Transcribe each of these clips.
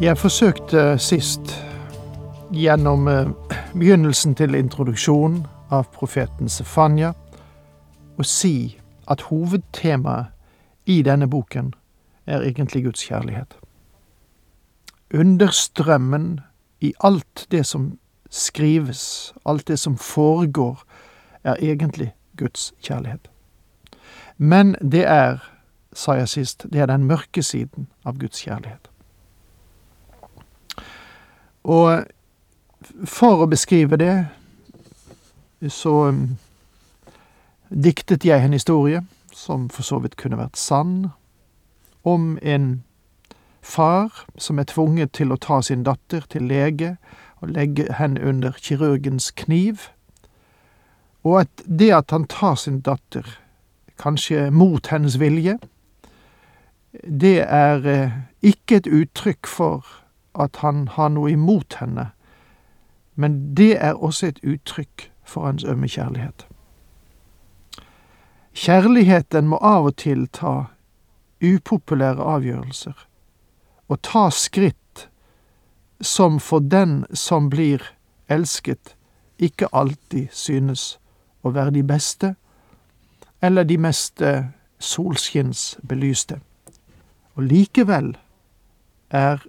Jeg forsøkte sist, gjennom eh, begynnelsen til introduksjonen av profeten Sefanya, å si at hovedtemaet i denne boken er egentlig Guds kjærlighet. Understrømmen i alt det som skrives, alt det som foregår, er egentlig Guds kjærlighet. Men det er, sa jeg sist, det er den mørke siden av Guds kjærlighet. Og for å beskrive det, så um, diktet jeg en historie, som for så vidt kunne vært sann, om en far som er tvunget til å ta sin datter til lege og legge henne under kirurgens kniv, og at det at han tar sin datter, kanskje mot hennes vilje, det er eh, ikke et uttrykk for at han har noe imot henne, men det er også et uttrykk for hans ømme kjærlighet. Kjærligheten må av og til ta upopulære avgjørelser, og ta skritt som for den som blir elsket, ikke alltid synes å være de beste eller de mest solskinnsbelyste. Og likevel er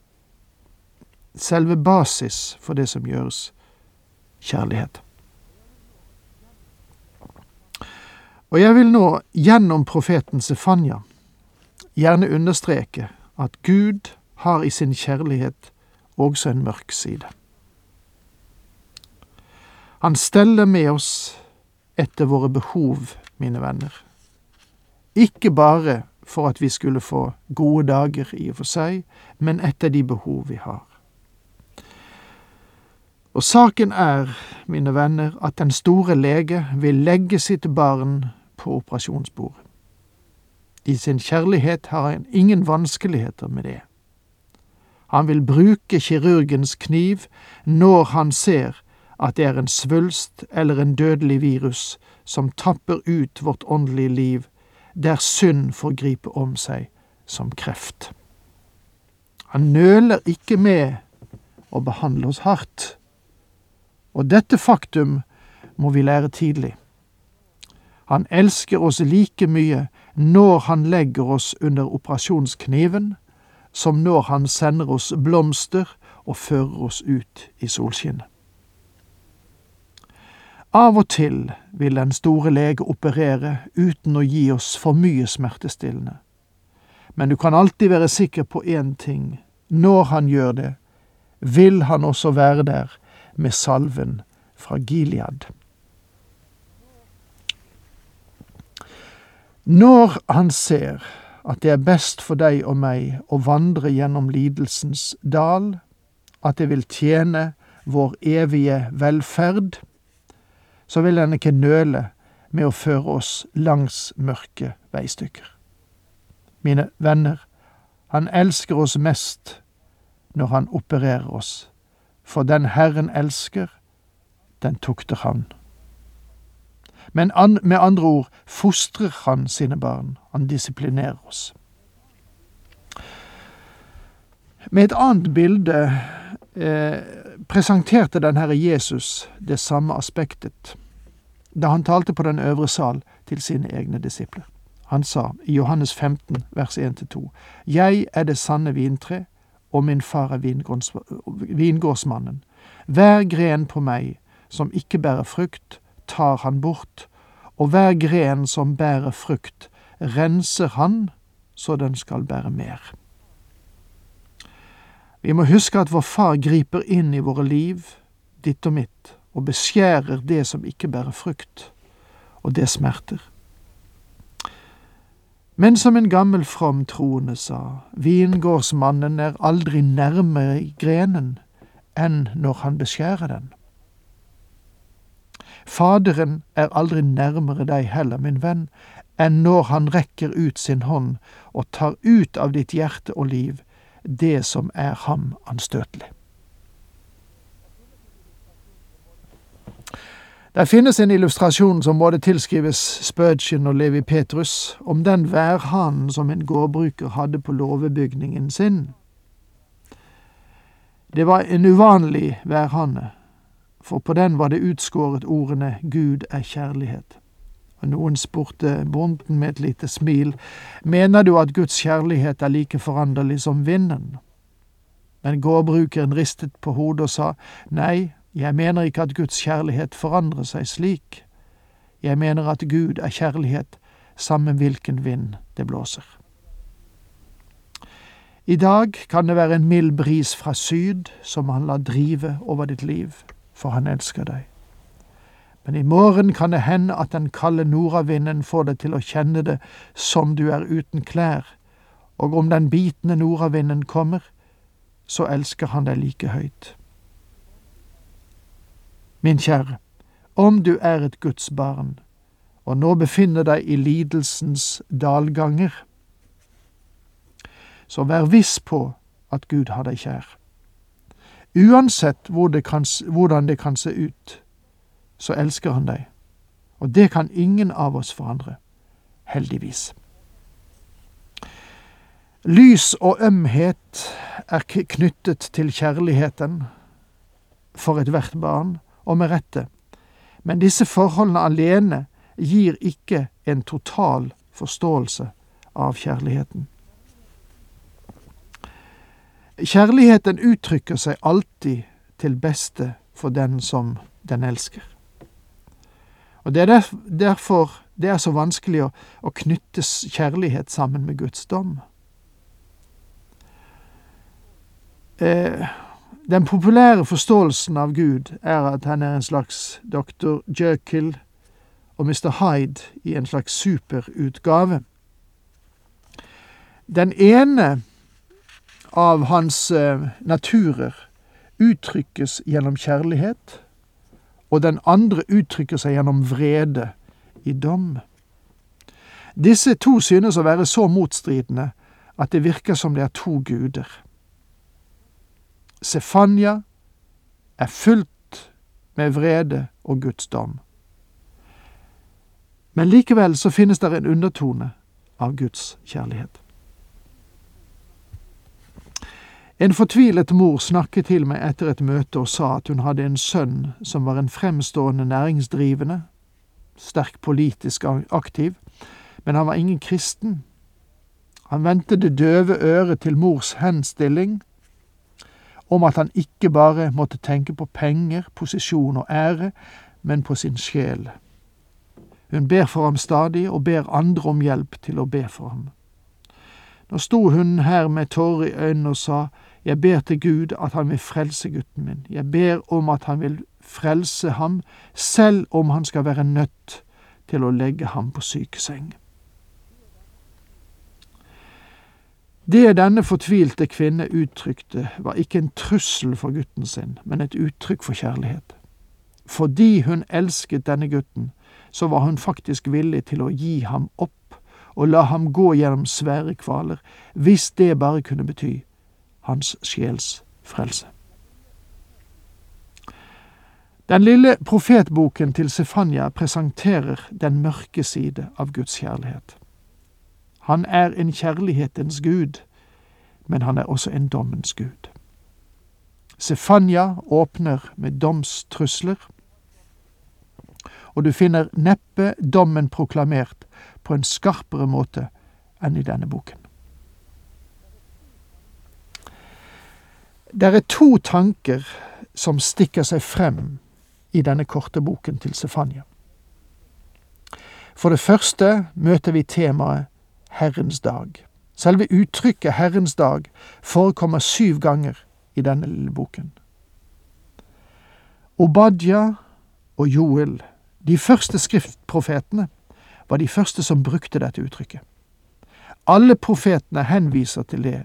selve basis for det som gjøres, kjærlighet. Og jeg vil nå, gjennom profeten Sefanya, gjerne understreke at Gud har i sin kjærlighet også en mørk side. Han steller med oss etter våre behov, mine venner. Ikke bare for at vi skulle få gode dager i og for seg, men etter de behov vi har. Og saken er, mine venner, at den store lege vil legge sitt barn på operasjonsbordet. I sin kjærlighet har han ingen vanskeligheter med det. Han vil bruke kirurgens kniv når han ser at det er en svulst eller en dødelig virus som tapper ut vårt åndelige liv, der synd får gripe om seg som kreft. Han nøler ikke med å behandle oss hardt og dette faktum må vi lære tidlig. Han elsker oss like mye når han legger oss under operasjonskniven, som når han sender oss blomster og fører oss ut i solskinnet. Av og til vil den store lege operere uten å gi oss for mye smertestillende. Men du kan alltid være sikker på én ting. Når han gjør det, vil han også være der med salven fra Gilead. Når han ser at det er best for deg og meg å vandre gjennom lidelsens dal, at det vil tjene vår evige velferd, så vil han ikke nøle med å føre oss langs mørke veistykker. Mine venner, han elsker oss mest når han opererer oss for den Herren elsker, den tukter han. Men an, med andre ord fostrer han sine barn, han disiplinerer oss. Med et annet bilde eh, presenterte den Herre Jesus det samme aspektet da han talte på den øvre sal til sine egne disipler. Han sa i Johannes 15, vers 1-2, Jeg er det sanne vintre, og min far er vingårdsmannen. Hver gren på meg som ikke bærer frukt, tar han bort, og hver gren som bærer frukt, renser han så den skal bære mer. Vi må huske at vår far griper inn i våre liv, ditt og mitt, og beskjærer det som ikke bærer frukt, og det smerter. Men som en gammel from troende sa, vingårdsmannen er aldri nærmere grenen enn når han beskjærer den. Faderen er aldri nærmere deg heller, min venn, enn når han rekker ut sin hånd og tar ut av ditt hjerte og liv det som er ham anstøtelig. Det finnes en illustrasjon som både tilskrives Spurgeon og Levi Petrus, om den værhanen som en gårdbruker hadde på låvebygningen sin. Det var en uvanlig værhane, for på den var det utskåret ordene Gud er kjærlighet. Og noen spurte bonden med et lite smil, mener du at Guds kjærlighet er like foranderlig som vinden? Men gårdbrukeren ristet på hodet og sa, nei, jeg mener ikke at Guds kjærlighet forandrer seg slik. Jeg mener at Gud er kjærlighet, sammen hvilken vind det blåser. I dag kan det være en mild bris fra syd som han lar drive over ditt liv, for han elsker deg. Men i morgen kan det hende at den kalde nordavinden får deg til å kjenne det som du er uten klær, og om den bitende nordavinden kommer, så elsker han deg like høyt. Min kjære, om du er et Guds barn, og nå befinner deg i lidelsens dalganger, så vær viss på at Gud har deg kjær. Uansett hvor det kan, hvordan det kan se ut, så elsker han deg, og det kan ingen av oss forandre, heldigvis. Lys og ømhet er knyttet til kjærligheten for ethvert barn, og med rette, men disse forholdene alene gir ikke en total forståelse av kjærligheten. Kjærligheten uttrykker seg alltid til beste for den som den elsker. Og Det er derfor det er så vanskelig å, knytte kjærlighet sammen med Guds dom. Eh, den populære forståelsen av Gud er at han er en slags dr. Jekyll og Mr. Hyde i en slags superutgave. Den ene av hans uh, naturer uttrykkes gjennom kjærlighet, og den andre uttrykker seg gjennom vrede i dom. Disse to synes å være så motstridende at det virker som det er to guder. Sefanya er fullt med vrede og Guds dom. Men likevel så finnes det en undertone av Guds kjærlighet. En fortvilet mor snakket til meg etter et møte og sa at hun hadde en sønn som var en fremstående næringsdrivende, sterk politisk aktiv, men han var ingen kristen. Han vendte det døve øret til mors henstilling om at han ikke bare måtte tenke på penger, posisjon og ære, men på sin sjel. Hun ber for ham stadig, og ber andre om hjelp til å be for ham. Nå sto hun her med tårer i øynene og sa, Jeg ber til Gud at han vil frelse gutten min, jeg ber om at han vil frelse ham, selv om han skal være nødt til å legge ham på sykeseng. Det denne fortvilte kvinne uttrykte, var ikke en trussel for gutten sin, men et uttrykk for kjærlighet. Fordi hun elsket denne gutten, så var hun faktisk villig til å gi ham opp og la ham gå gjennom svære kvaler, hvis det bare kunne bety hans sjels frelse. Den lille profetboken til Sefanya presenterer den mørke side av Guds kjærlighet. Han er en kjærlighetens gud, men han er også en dommens gud. Sefanya åpner med domstrusler, og du finner neppe dommen proklamert på en skarpere måte enn i denne boken. Det er to tanker som stikker seg frem i denne korte boken til Sefanya. For det første møter vi temaet Herrens dag. Selve uttrykket Herrens dag forekommer syv ganger i denne lille boken. Obadja og Joel, de første skriftprofetene, var de første som brukte dette uttrykket. Alle profetene henviser til det,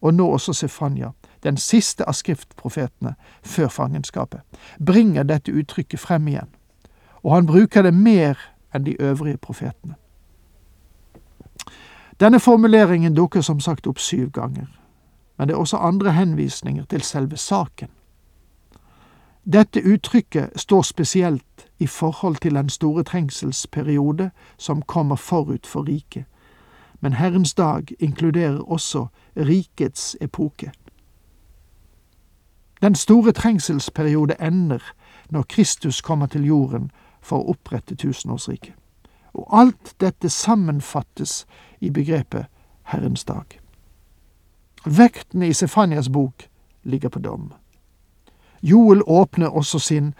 og nå også Sefanya, den siste av skriftprofetene før fangenskapet, bringer dette uttrykket frem igjen, og han bruker det mer enn de øvrige profetene. Denne formuleringen dukker som sagt opp syv ganger, men det er også andre henvisninger til selve saken. Dette uttrykket står spesielt i forhold til den store trengselsperiode som kommer forut for riket, men Herrens dag inkluderer også rikets epoke. Den store trengselsperiode ender når Kristus kommer til jorden for å opprette tusenårsriket. Og alt dette sammenfattes i begrepet Herrens dag. Vekten i Sefanias bok ligger på dom. Joel åpner også sin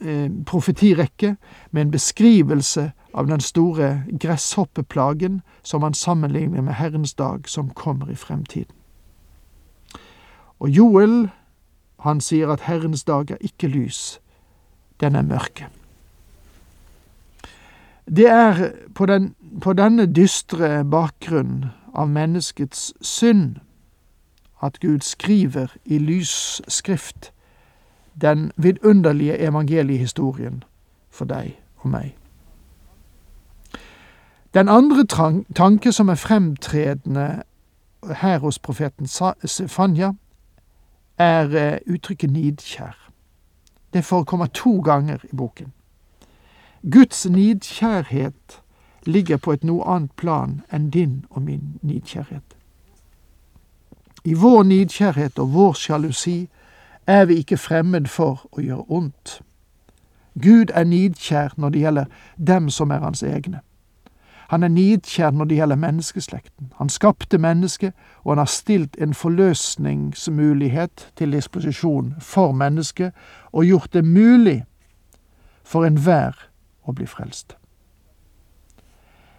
eh, profetirekke med en beskrivelse av den store gresshoppeplagen som han sammenligner med Herrens dag som kommer i fremtiden. Og Joel, han sier at Herrens dag er ikke lys, den er mørke. Det er på, den, på denne dystre bakgrunn av menneskets synd at Gud skriver i lys skrift den vidunderlige evangeliehistorien for deg og meg. Den andre tanke som er fremtredende her hos profeten Sefanya, er eh, uttrykket nidkjær. Det forekommer to ganger i boken. Guds nidkjærhet ligger på et noe annet plan enn din og min nidkjærhet. I vår nidkjærhet og vår sjalusi er vi ikke fremmed for å gjøre ondt. Gud er nidkjær når det gjelder dem som er hans egne. Han er nidkjær når det gjelder menneskeslekten. Han skapte mennesket, og han har stilt en forløsningsmulighet til disposisjon for mennesket, og gjort det mulig for enhver å bli frelst.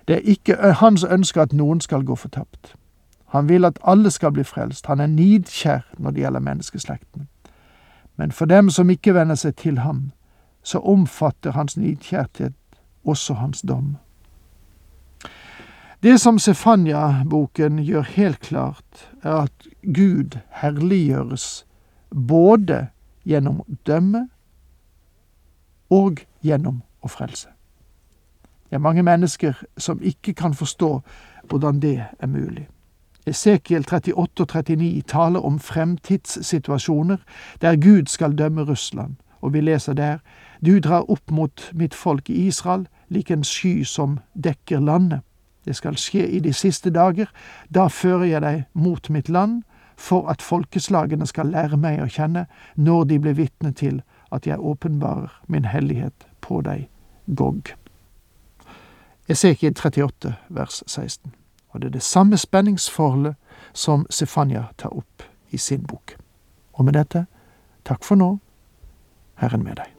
Det er ikke hans ønske at noen skal gå fortapt. Han vil at alle skal bli frelst. Han er nidkjær når det gjelder menneskeslekten. Men for dem som ikke venner seg til ham, så omfatter hans nidkjærhet også hans dom. Det som Sefanya-boken gjør helt klart, er at Gud herliggjøres både gjennom dømme og gjennom å frelse. Det er mange mennesker som ikke kan forstå hvordan det er mulig. Esekiel 38 og 39 taler om fremtidssituasjoner der Gud skal dømme Russland, og vi leser der Du drar opp mot mitt folk i Israel lik en sky som dekker landet. Det skal skje i de siste dager, da fører jeg deg mot mitt land, for at folkeslagene skal lære meg å kjenne når de blir vitne til at jeg åpenbarer min hellighet på dei Gog. Esekiel 38, vers 16. Og det er det samme spenningsforholdet som Sefanya tar opp i sin bok. Og med dette, takk for nå, Herren med deg.